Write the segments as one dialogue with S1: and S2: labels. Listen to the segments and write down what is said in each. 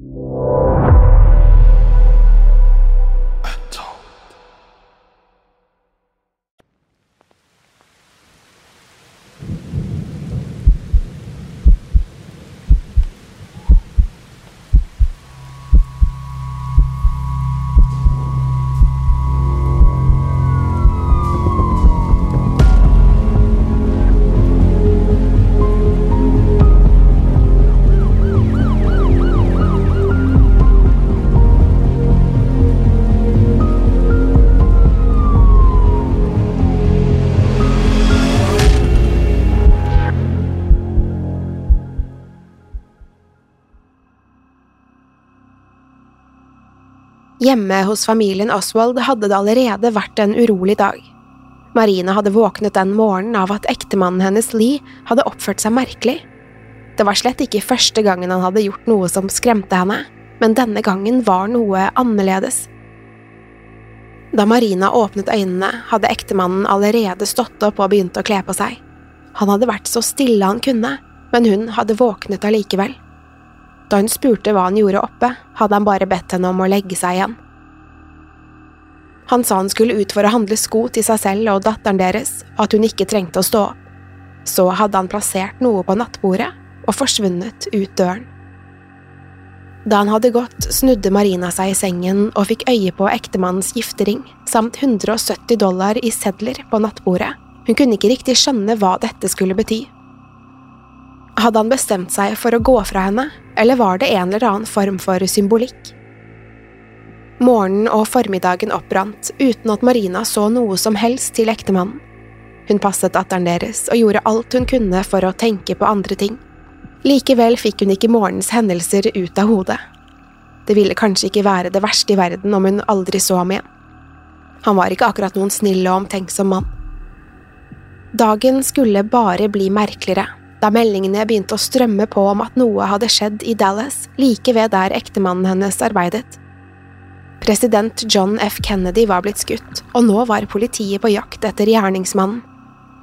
S1: you. Hjemme hos familien Oswald hadde det allerede vært en urolig dag. Marina hadde våknet den morgenen av at ektemannen hennes Lee hadde oppført seg merkelig. Det var slett ikke første gangen han hadde gjort noe som skremte henne, men denne gangen var noe annerledes. Da Marina åpnet øynene, hadde ektemannen allerede stått opp og begynt å kle på seg. Han hadde vært så stille han kunne, men hun hadde våknet allikevel. Da hun spurte hva han gjorde oppe, hadde han bare bedt henne om å legge seg igjen. Han sa han skulle ut for å handle sko til seg selv og datteren deres, og at hun ikke trengte å stå opp. Så hadde han plassert noe på nattbordet og forsvunnet ut døren. Da han hadde gått, snudde Marina seg i sengen og fikk øye på ektemannens giftering samt 170 dollar i sedler på nattbordet. Hun kunne ikke riktig skjønne hva dette skulle bety. Hadde han bestemt seg for å gå fra henne, eller var det en eller annen form for symbolikk? Morgenen og formiddagen oppbrant uten at Marina så noe som helst til ektemannen. Hun passet datteren deres og gjorde alt hun kunne for å tenke på andre ting. Likevel fikk hun ikke morgenens hendelser ut av hodet. Det ville kanskje ikke være det verste i verden om hun aldri så ham igjen. Han var ikke akkurat noen snill og omtenksom mann. Dagen skulle bare bli merkeligere da meldingene begynte å strømme på om at noe hadde skjedd i Dallas, like ved der ektemannen hennes arbeidet. President John F. Kennedy var blitt skutt, og nå var politiet på jakt etter gjerningsmannen.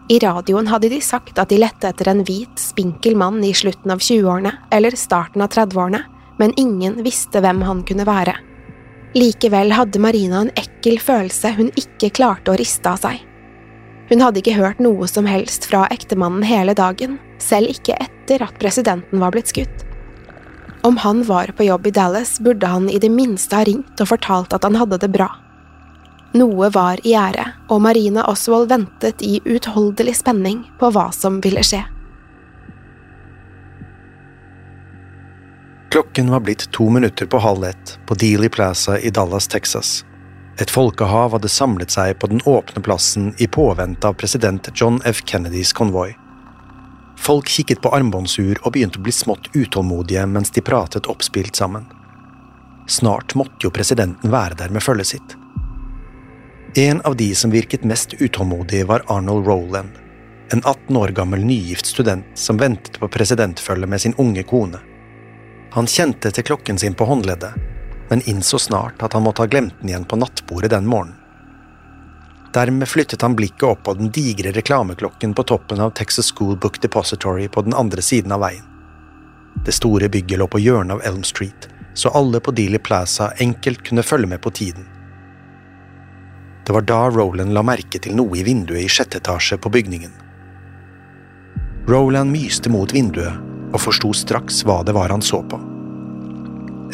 S1: I radioen hadde de sagt at de lette etter en hvit, spinkel mann i slutten av 20-årene eller starten av 30-årene, men ingen visste hvem han kunne være. Likevel hadde Marina en ekkel følelse hun ikke klarte å riste av seg. Hun hadde ikke hørt noe som helst fra ektemannen hele dagen, selv ikke etter at presidenten var blitt skutt. Om han var på jobb i Dallas, burde han i det minste ha ringt og fortalt at han hadde det bra. Noe var i gjære, og Marina Oswald ventet i uutholdelig spenning på hva som ville skje.
S2: Klokken var blitt to minutter på halv ett på Dealey Plaza i Dallas, Texas. Et folkehav hadde samlet seg på den åpne plassen i påvente av president John F. Kennedys konvoi. Folk kikket på armbåndsur og begynte å bli smått utålmodige mens de pratet oppspilt sammen. Snart måtte jo presidenten være der med følget sitt. En av de som virket mest utålmodig, var Arnold Roland. en 18 år gammel nygift student som ventet på presidentfølge med sin unge kone. Han kjente til klokken sin på håndleddet, men innså snart at han måtte ha glemt den igjen på nattbordet den morgenen. Dermed flyttet han blikket opp på den digre reklameklokken på toppen av Texas School Book Depository på den andre siden av veien. Det store bygget lå på hjørnet av Elm Street, så alle på Dealey Plaza enkelt kunne følge med på tiden. Det var da Roland la merke til noe i vinduet i sjette etasje på bygningen. Roland myste mot vinduet og forsto straks hva det var han så på.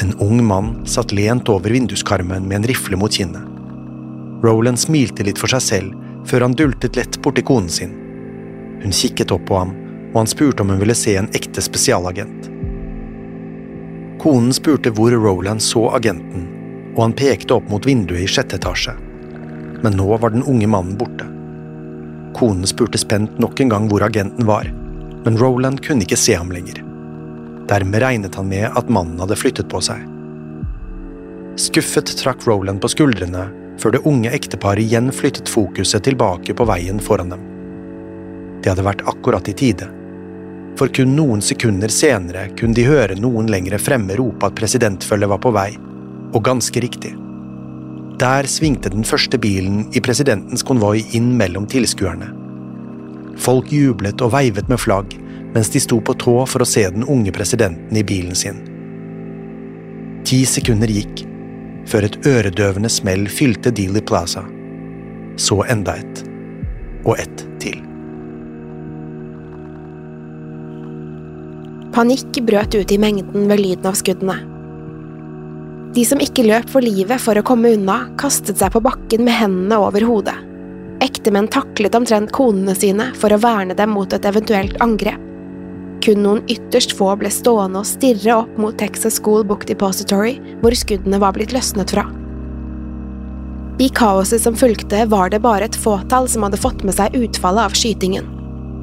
S2: En ung mann satt lent over vinduskarmen med en rifle mot kinnet. Roland smilte litt for seg selv før han dultet lett borti konen sin. Hun kikket opp på ham, og han spurte om hun ville se en ekte spesialagent. Konen spurte hvor Roland så agenten, og han pekte opp mot vinduet i sjette etasje. Men nå var den unge mannen borte. Konen spurte spent nok en gang hvor agenten var, men Roland kunne ikke se ham lenger. Dermed regnet han med at mannen hadde flyttet på seg. Skuffet trakk Roland på skuldrene før det unge ekteparet igjen flyttet fokuset tilbake på veien foran dem. Det hadde vært akkurat i tide. For kun noen sekunder senere kunne de høre noen lengre fremme rope at presidentfølget var på vei, og ganske riktig. Der svingte den første bilen i presidentens konvoi inn mellom tilskuerne. Folk jublet og veivet med flagg mens de sto på tå for å se den unge presidenten i bilen sin. Ti sekunder gikk, før et øredøvende smell fylte Dealey Plaza. Så enda et. Og ett til.
S1: Panikk brøt ut i mengden ved lyden av skuddene. De som ikke løp for livet for å komme unna, kastet seg på bakken med hendene over hodet. Ektemenn taklet omtrent konene sine for å verne dem mot et eventuelt angrep. Kun noen ytterst få ble stående og stirre opp mot Texas School Book Depository, hvor skuddene var blitt løsnet fra. I kaoset som fulgte, var det bare et fåtall som hadde fått med seg utfallet av skytingen.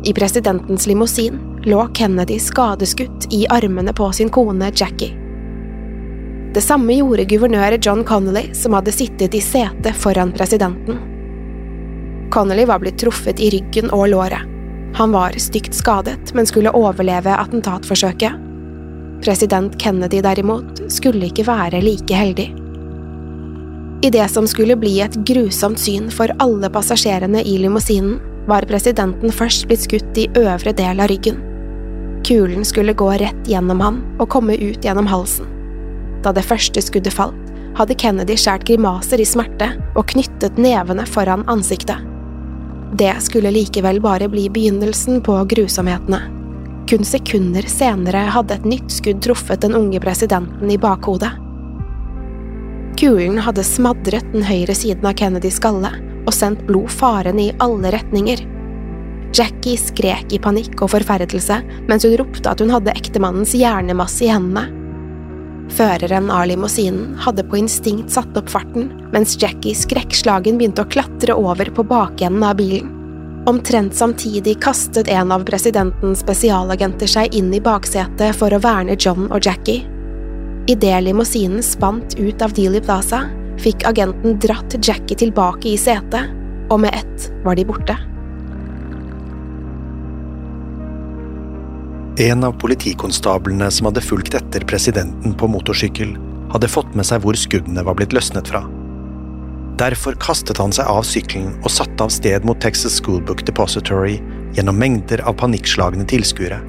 S1: I presidentens limousin lå Kennedy skadeskutt i armene på sin kone Jackie. Det samme gjorde guvernør John Connolly, som hadde sittet i setet foran presidenten. Connolly var blitt truffet i ryggen og låret. Han var stygt skadet, men skulle overleve attentatforsøket. President Kennedy derimot skulle ikke være like heldig. I det som skulle bli et grusomt syn for alle passasjerene i limousinen, var presidenten først blitt skutt i øvre del av ryggen. Kulen skulle gå rett gjennom ham og komme ut gjennom halsen. Da det første skuddet falt, hadde Kennedy skjært grimaser i smerte og knyttet nevene foran ansiktet. Det skulle likevel bare bli begynnelsen på grusomhetene. Kun sekunder senere hadde et nytt skudd truffet den unge presidenten i bakhodet. Kulen hadde smadret den høyre siden av Kennedys skalle og sendt blod farende i alle retninger. Jackie skrek i panikk og forferdelse mens hun ropte at hun hadde ektemannens hjernemasse i hendene. Føreren av limousinen hadde på instinkt satt opp farten, mens Jackie skrekkslagen begynte å klatre over på bakenden av bilen. Omtrent samtidig kastet en av presidentens spesialagenter seg inn i baksetet for å verne John og Jackie. Idet limousinen spant ut av Dealey Plaza, fikk agenten dratt Jackie tilbake i setet, og med ett var de borte.
S2: En av politikonstablene som hadde fulgt etter presidenten på motorsykkel, hadde fått med seg hvor skuddene var blitt løsnet fra. Derfor kastet han seg av sykkelen og satte av sted mot Texas Schoolbook Depository gjennom mengder av panikkslagne tilskuere.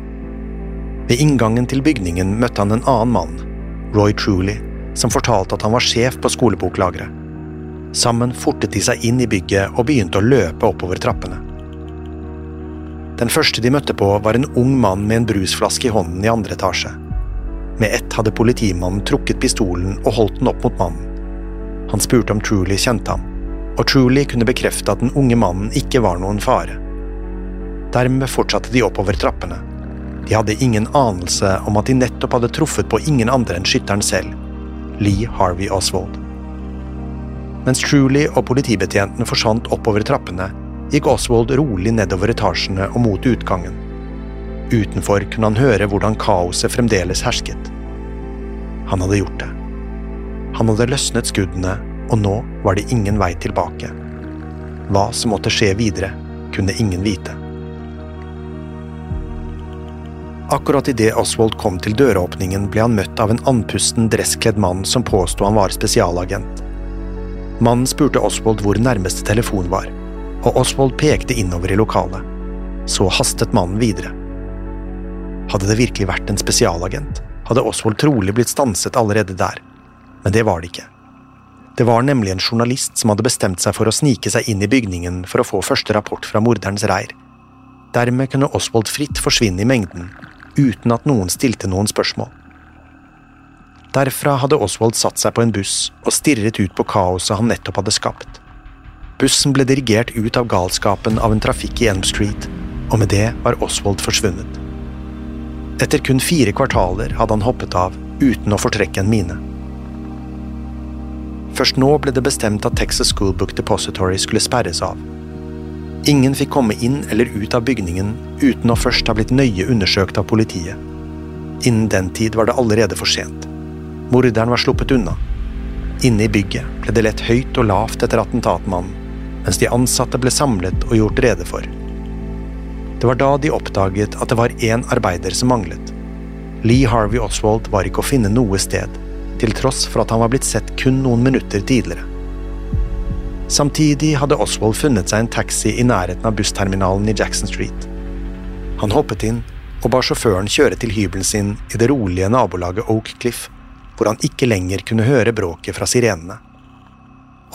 S2: Ved inngangen til bygningen møtte han en annen mann, Roy Truly, som fortalte at han var sjef på skoleboklageret. Sammen fortet de seg inn i bygget og begynte å løpe oppover trappene. Den første de møtte på, var en ung mann med en brusflaske i hånden i andre etasje. Med ett hadde politimannen trukket pistolen og holdt den opp mot mannen. Han spurte om Truly kjente ham, og Truly kunne bekrefte at den unge mannen ikke var noen fare. Dermed fortsatte de oppover trappene. De hadde ingen anelse om at de nettopp hadde truffet på ingen andre enn skytteren selv, Lee Harvey Oswald. Mens Truly og politibetjentene forsvant oppover trappene, gikk Oswald rolig nedover etasjene og mot utgangen. Utenfor kunne han høre hvordan kaoset fremdeles hersket. Han hadde gjort det. Han hadde løsnet skuddene, og nå var det ingen vei tilbake. Hva som måtte skje videre, kunne ingen vite. Akkurat idet Oswald kom til døråpningen, ble han møtt av en andpusten, dresskledd mann som påsto han var spesialagent. Mannen spurte Oswald hvor nærmeste telefon var, og Oswald pekte innover i lokalet. Så hastet mannen videre. Hadde det virkelig vært en spesialagent, hadde Oswald trolig blitt stanset allerede der, men det var det ikke. Det var nemlig en journalist som hadde bestemt seg for å snike seg inn i bygningen for å få første rapport fra morderens reir. Dermed kunne Oswald fritt forsvinne i mengden, uten at noen stilte noen spørsmål. Derfra hadde Oswald satt seg på en buss og stirret ut på kaoset han nettopp hadde skapt. Bussen ble dirigert ut av galskapen av en trafikk i Elm Street, og med det var Oswald forsvunnet. Etter kun fire kvartaler hadde han hoppet av uten å fortrekke en mine. Først nå ble det bestemt at Texas Schoolbook Depository skulle sperres av. Ingen fikk komme inn eller ut av bygningen uten å først ha blitt nøye undersøkt av politiet. Innen den tid var det allerede for sent. Morderen var sluppet unna. Inne i bygget ble det lett høyt og lavt etter attentatmannen, mens de ansatte ble samlet og gjort rede for. Det var da de oppdaget at det var én arbeider som manglet. Lee Harvey Oswald var ikke å finne noe sted, til tross for at han var blitt sett kun noen minutter tidligere. Samtidig hadde Oswald funnet seg en taxi i nærheten av bussterminalen i Jackson Street. Han hoppet inn og ba sjåføren kjøre til hybelen sin i det rolige nabolaget Oak Cliff, hvor han ikke lenger kunne høre bråket fra sirenene.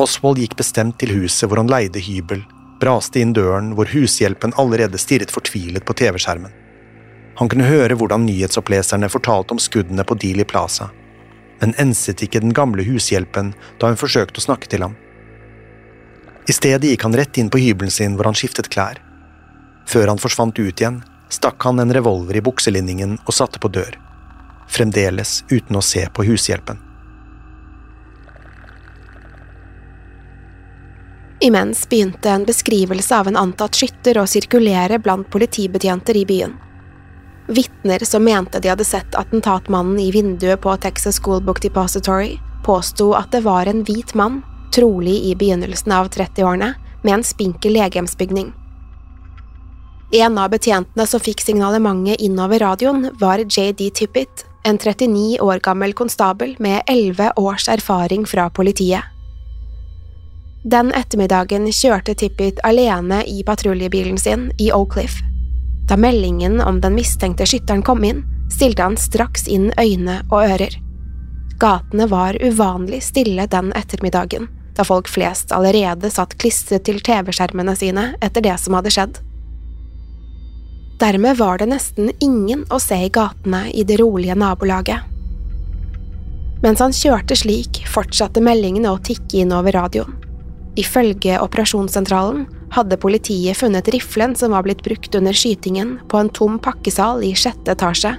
S2: Oswald gikk bestemt til huset hvor han leide hybel, braste inn døren hvor hushjelpen allerede stirret fortvilet på TV-skjermen. Han kunne høre hvordan nyhetsoppleserne fortalte om skuddene på Dealey Plaza, men enset ikke den gamle hushjelpen da hun forsøkte å snakke til ham. I stedet gikk han rett inn på hybelen sin hvor han skiftet klær. Før han forsvant ut igjen, stakk han en revolver i bukselinningen og satte på dør. Fremdeles uten å se på hushjelpen.
S1: Imens begynte en beskrivelse av en antatt skytter å sirkulere blant politibetjenter i byen. Vitner som mente de hadde sett attentatmannen i vinduet på Texas School Book Depository, påsto at det var en hvit mann trolig i begynnelsen av 30-årene, med en spinkel legemsbygning. En av betjentene som fikk signalementet innover radioen, var JD Tippett, en 39 år gammel konstabel med 11 års erfaring fra politiet. Den ettermiddagen kjørte Tippit alene i patruljebilen sin i Oak Cliff. Da meldingen om den mistenkte skytteren kom inn, stilte han straks inn øyne og ører. Gatene var uvanlig stille den ettermiddagen, da folk flest allerede satt klistret til TV-skjermene sine etter det som hadde skjedd. Dermed var det nesten ingen å se i gatene i det rolige nabolaget. Mens han kjørte slik, fortsatte meldingene å tikke inn over radioen. Ifølge operasjonssentralen hadde politiet funnet riflen som var blitt brukt under skytingen, på en tom pakkesal i sjette etasje.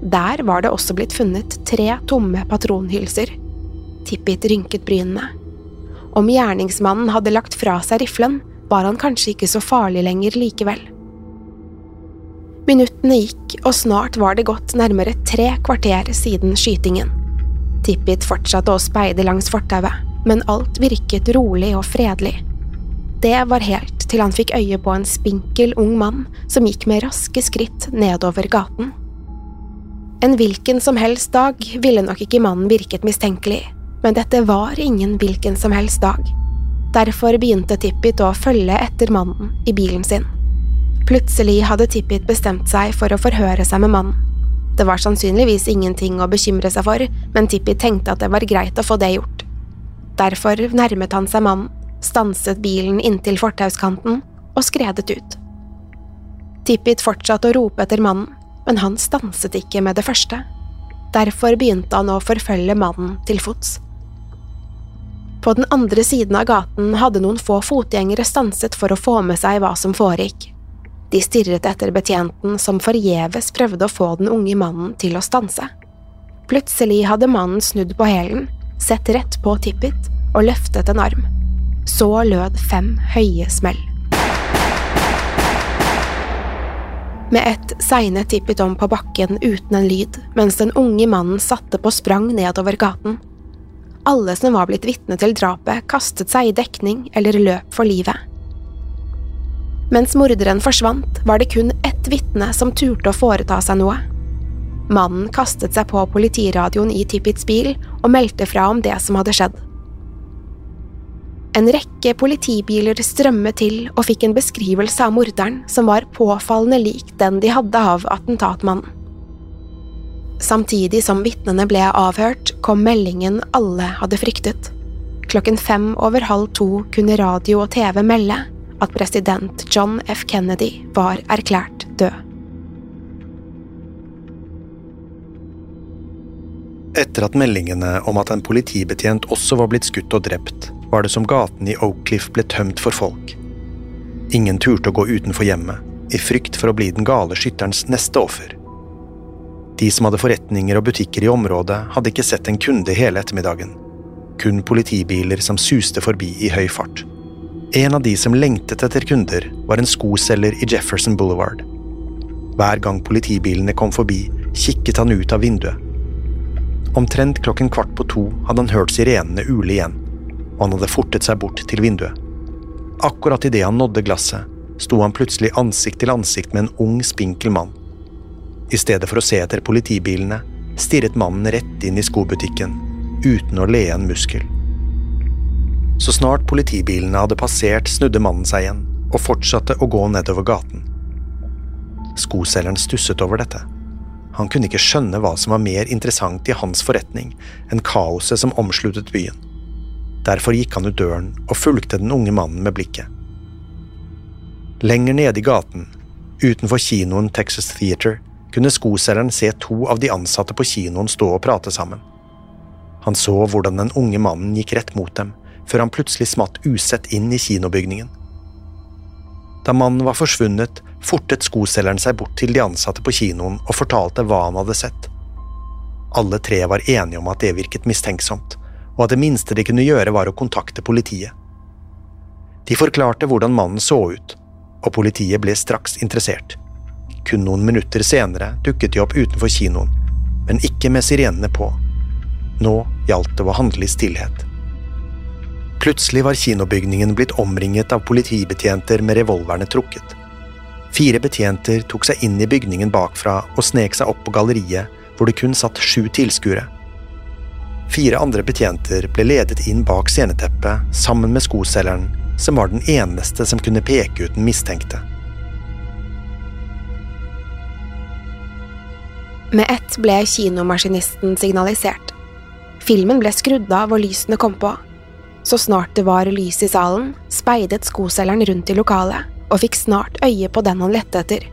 S1: Der var det også blitt funnet tre tomme patronhylser, Tippit rynket brynene. Om gjerningsmannen hadde lagt fra seg riflen, var han kanskje ikke så farlig lenger likevel. Minuttene gikk, og snart var det gått nærmere tre kvarter siden skytingen. Tippit fortsatte å speide langs fortauet, men alt virket rolig og fredelig. Det var helt til han fikk øye på en spinkel, ung mann som gikk med raske skritt nedover gaten. En hvilken som helst dag ville nok ikke mannen virket mistenkelig, men dette var ingen hvilken som helst dag. Derfor begynte Tippit å følge etter mannen i bilen sin. Plutselig hadde Tippit bestemt seg for å forhøre seg med mannen. Det var sannsynligvis ingenting å bekymre seg for, men Tippit tenkte at det var greit å få det gjort. Derfor nærmet han seg mannen, stanset bilen inntil fortauskanten og skredet ut. Tippit fortsatte å rope etter mannen, men han stanset ikke med det første. Derfor begynte han å forfølge mannen til fots. På den andre siden av gaten hadde noen få fotgjengere stanset for å få med seg hva som foregikk. De stirret etter betjenten som forgjeves prøvde å få den unge mannen til å stanse. Plutselig hadde mannen snudd på hælen, sett rett på Tippet og løftet en arm. Så lød fem høye smell. Med ett segnet Tippet om på bakken uten en lyd, mens den unge mannen satte på sprang nedover gaten. Alle som var blitt vitne til drapet, kastet seg i dekning eller løp for livet. Mens morderen forsvant, var det kun ett et vitne som turte å foreta seg noe. Mannen kastet seg på politiradioen i Tippits bil og meldte fra om det som hadde skjedd. En rekke politibiler strømmet til og fikk en beskrivelse av morderen som var påfallende lik den de hadde av attentatmannen. Samtidig som vitnene ble avhørt, kom meldingen alle hadde fryktet. Klokken fem over halv to kunne radio og TV melde at president John F. Kennedy var erklært død.
S2: Etter at meldingene om at en politibetjent også var blitt skutt og drept, var det som gaten i Oakcliff ble tømt for folk. Ingen turte å gå utenfor hjemmet, i frykt for å bli den gale skytterens neste offer. De som hadde forretninger og butikker i området, hadde ikke sett en kunde hele ettermiddagen. Kun politibiler som suste forbi i høy fart. En av de som lengtet etter kunder, var en skoselger i Jefferson Boulevard. Hver gang politibilene kom forbi, kikket han ut av vinduet. Omtrent klokken kvart på to hadde han hørt sirenene ule igjen og han hadde fortet seg bort til vinduet. Akkurat idet han nådde glasset, sto han plutselig ansikt til ansikt med en ung, spinkel mann. I stedet for å se etter politibilene, stirret mannen rett inn i skobutikken, uten å le en muskel. Så snart politibilene hadde passert, snudde mannen seg igjen og fortsatte å gå nedover gaten. Skoselgeren stusset over dette. Han kunne ikke skjønne hva som var mer interessant i hans forretning enn kaoset som omsluttet byen. Derfor gikk han ut døren og fulgte den unge mannen med blikket. Lenger nede i gaten, utenfor kinoen Texas Theater, kunne skoselgeren se to av de ansatte på kinoen stå og prate sammen. Han så hvordan den unge mannen gikk rett mot dem, før han plutselig smatt usett inn i kinobygningen. Da mannen var forsvunnet, fortet skoselgeren seg bort til de ansatte på kinoen og fortalte hva han hadde sett. Alle tre var enige om at det virket mistenksomt og at det minste de kunne gjøre var å kontakte politiet. De forklarte hvordan mannen så ut, og politiet ble straks interessert. Kun noen minutter senere dukket de opp utenfor kinoen, men ikke med sirenene på. Nå gjaldt det å handle i stillhet. Plutselig var kinobygningen blitt omringet av politibetjenter med revolverne trukket. Fire betjenter tok seg inn i bygningen bakfra og snek seg opp på galleriet, hvor det kun satt sju tilskuere. Fire andre betjenter ble ledet inn bak sceneteppet sammen med skoselgeren, som var den eneste som kunne peke ut den mistenkte.
S1: Med ett ble kinomaskinisten signalisert. Filmen ble skrudd av og lysene kom på. Så snart det var lys i salen, speidet skoselgeren rundt i lokalet og fikk snart øye på den han lette etter.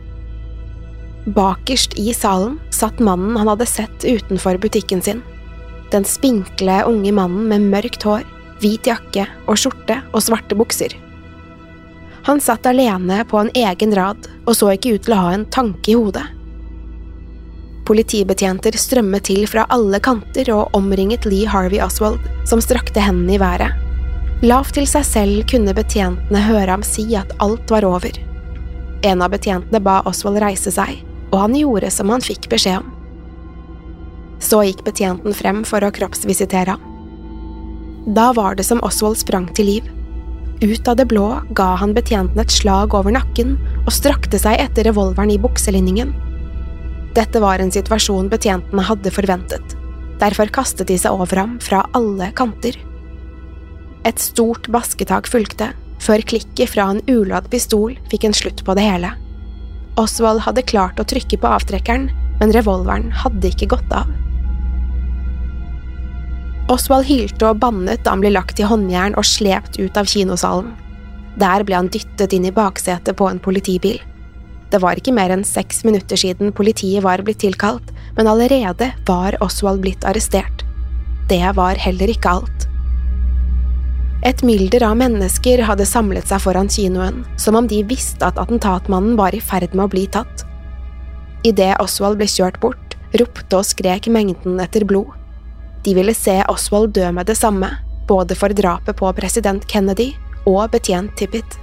S1: Bakerst i salen satt mannen han hadde sett utenfor butikken sin den spinkle, unge mannen med mørkt hår, hvit jakke og skjorte og svarte bukser. Han satt alene på en egen rad og så ikke ut til å ha en tanke i hodet. Politibetjenter strømmet til fra alle kanter og omringet Lee Harvey Oswald, som strakte hendene i været. Lavt til seg selv kunne betjentene høre ham si at alt var over. En av betjentene ba Oswald reise seg, og han gjorde som han fikk beskjed om. Så gikk betjenten frem for å kroppsvisitere ham. Da var det som Oswald sprang til liv. Ut av det blå ga han betjenten et slag over nakken og strakte seg etter revolveren i bukselinningen. Dette var en situasjon betjentene hadde forventet. Derfor kastet de seg over ham fra alle kanter. Et stort basketak fulgte, før klikket fra en uladd pistol fikk en slutt på det hele. Oswald hadde klart å trykke på avtrekkeren, men revolveren hadde ikke gått av. Oswald hylte og bannet da han ble lagt i håndjern og slept ut av kinosalen. Der ble han dyttet inn i baksetet på en politibil. Det var ikke mer enn seks minutter siden politiet var blitt tilkalt, men allerede var Oswald blitt arrestert. Det var heller ikke alt. Et mylder av mennesker hadde samlet seg foran kinoen, som om de visste at attentatmannen var i ferd med å bli tatt. Idet Oswald ble kjørt bort, ropte og skrek mengden etter blod. De ville se Oswald dø med det samme, både for drapet på president Kennedy og betjent Tippit.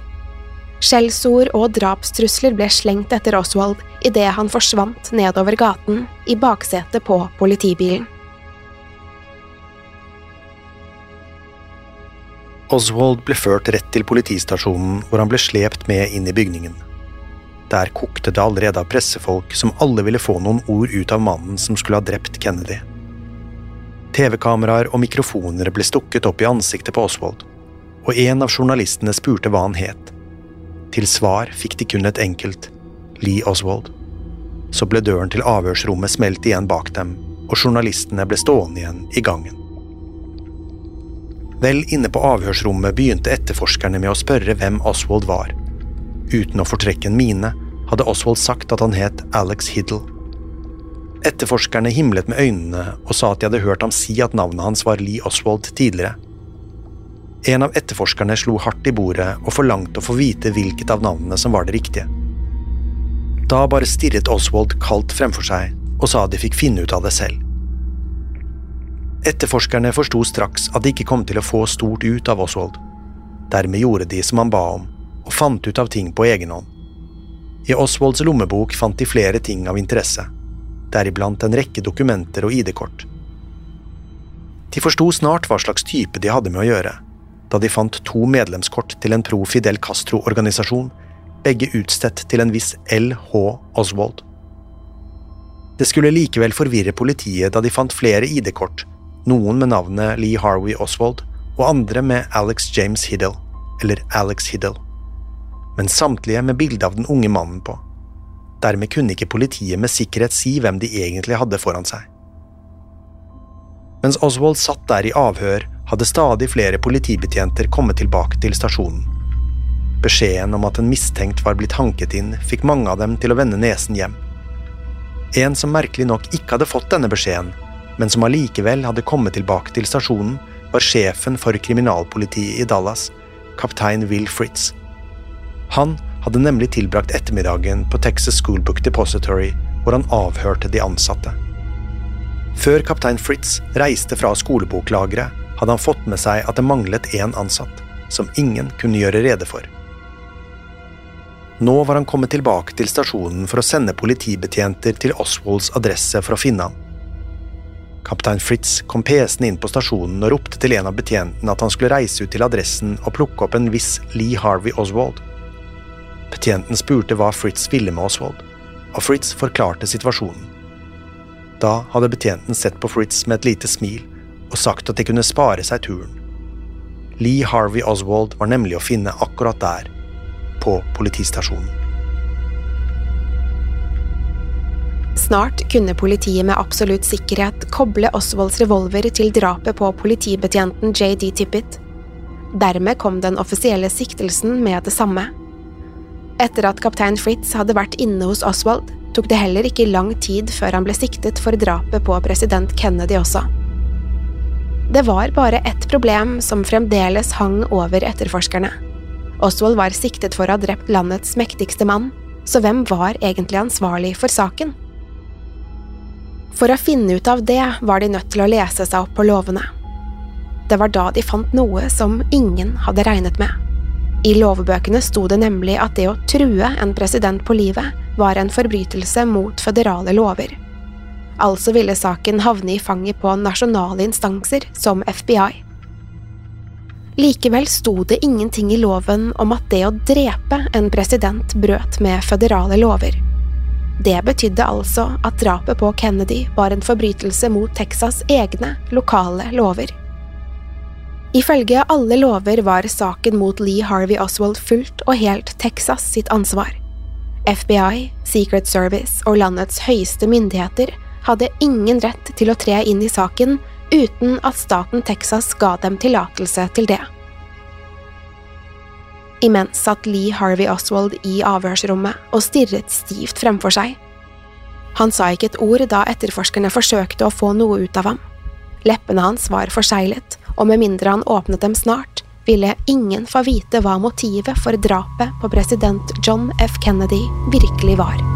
S1: Skjellsord og drapstrusler ble slengt etter Oswald idet han forsvant nedover gaten i baksetet på politibilen.
S2: Oswald ble ført rett til politistasjonen, hvor han ble slept med inn i bygningen. Der kokte det allerede av pressefolk som alle ville få noen ord ut av mannen som skulle ha drept Kennedy. TV-kameraer og mikrofoner ble stukket opp i ansiktet på Oswald, og en av journalistene spurte hva han het. Til svar fikk de kun et enkelt Lee Oswald. Så ble døren til avhørsrommet smelt igjen bak dem, og journalistene ble stående igjen i gangen. Vel inne på avhørsrommet begynte etterforskerne med å spørre hvem Oswald var. Uten å fortrekke en mine hadde Oswald sagt at han het Alex Hiddle. Etterforskerne himlet med øynene og sa at de hadde hørt ham si at navnet hans var Lee Oswald tidligere. En av etterforskerne slo hardt i bordet og forlangte å få vite hvilket av navnene som var det riktige. Da bare stirret Oswald kaldt fremfor seg og sa de fikk finne ut av det selv. Etterforskerne forsto straks at de ikke kom til å få stort ut av Oswald. Dermed gjorde de som han ba om, og fant ut av ting på egen hånd. I Oswalds lommebok fant de flere ting av interesse, deriblant en rekke dokumenter og ID-kort. De forsto snart hva slags type de hadde med å gjøre, da de fant to medlemskort til en pro Fidel Castro-organisasjon, begge utstedt til en viss L.H. Oswald. Det skulle likevel forvirre politiet da de fant flere ID-kort, noen med navnet Lee Harvey Oswald og andre med Alex James Hiddle, eller Alex Hiddle men samtlige med bilde av den unge mannen på. Dermed kunne ikke politiet med sikkerhet si hvem de egentlig hadde foran seg. Mens Oswald satt der i avhør, hadde stadig flere politibetjenter kommet tilbake til stasjonen. Beskjeden om at en mistenkt var blitt hanket inn, fikk mange av dem til å vende nesen hjem. En som merkelig nok ikke hadde fått denne beskjeden, men som allikevel hadde kommet tilbake til stasjonen, var sjefen for kriminalpolitiet i Dallas, kaptein Will Fritz. Han hadde nemlig tilbrakt ettermiddagen på Texas Schoolbook Depository, hvor han avhørte de ansatte. Før kaptein Fritz reiste fra skoleboklageret, hadde han fått med seg at det manglet én ansatt, som ingen kunne gjøre rede for. Nå var han kommet tilbake til stasjonen for å sende politibetjenter til Oswalds adresse for å finne ham. Kaptein Fritz kom pesende inn på stasjonen og ropte til en av betjentene at han skulle reise ut til adressen og plukke opp en viss Lee Harvey Oswald. Betjenten spurte hva Fritz ville med Oswald, og Fritz forklarte situasjonen. Da hadde betjenten sett på Fritz med et lite smil og sagt at de kunne spare seg turen. Lee Harvey Oswald var nemlig å finne akkurat der, på politistasjonen.
S1: Snart kunne politiet med absolutt sikkerhet koble Oswalds revolver til drapet på politibetjenten JD Tippett. Dermed kom den offisielle siktelsen med det samme. Etter at kaptein Fritz hadde vært inne hos Oswald, tok det heller ikke lang tid før han ble siktet for drapet på president Kennedy også. Det var bare ett problem som fremdeles hang over etterforskerne. Oswald var siktet for å ha drept landets mektigste mann, så hvem var egentlig ansvarlig for saken? For å finne ut av det var de nødt til å lese seg opp på lovene. Det var da de fant noe som ingen hadde regnet med. I lovbøkene sto det nemlig at det å true en president på livet var en forbrytelse mot føderale lover. Altså ville saken havne i fanget på nasjonale instanser som FBI. Likevel sto det ingenting i loven om at det å drepe en president brøt med føderale lover. Det betydde altså at drapet på Kennedy var en forbrytelse mot Texas' egne lokale lover. Ifølge alle lover var saken mot Lee Harvey Oswald fullt og helt Texas sitt ansvar. FBI, Secret Service og landets høyeste myndigheter hadde ingen rett til å tre inn i saken uten at staten Texas ga dem tillatelse til det. Imens satt Lee Harvey Oswald i avhørsrommet og stirret stivt fremfor seg. Han sa ikke et ord da etterforskerne forsøkte å få noe ut av ham. Leppene hans var forseglet, og med mindre han åpnet dem snart, ville ingen få vite hva motivet for drapet på president John F. Kennedy virkelig var.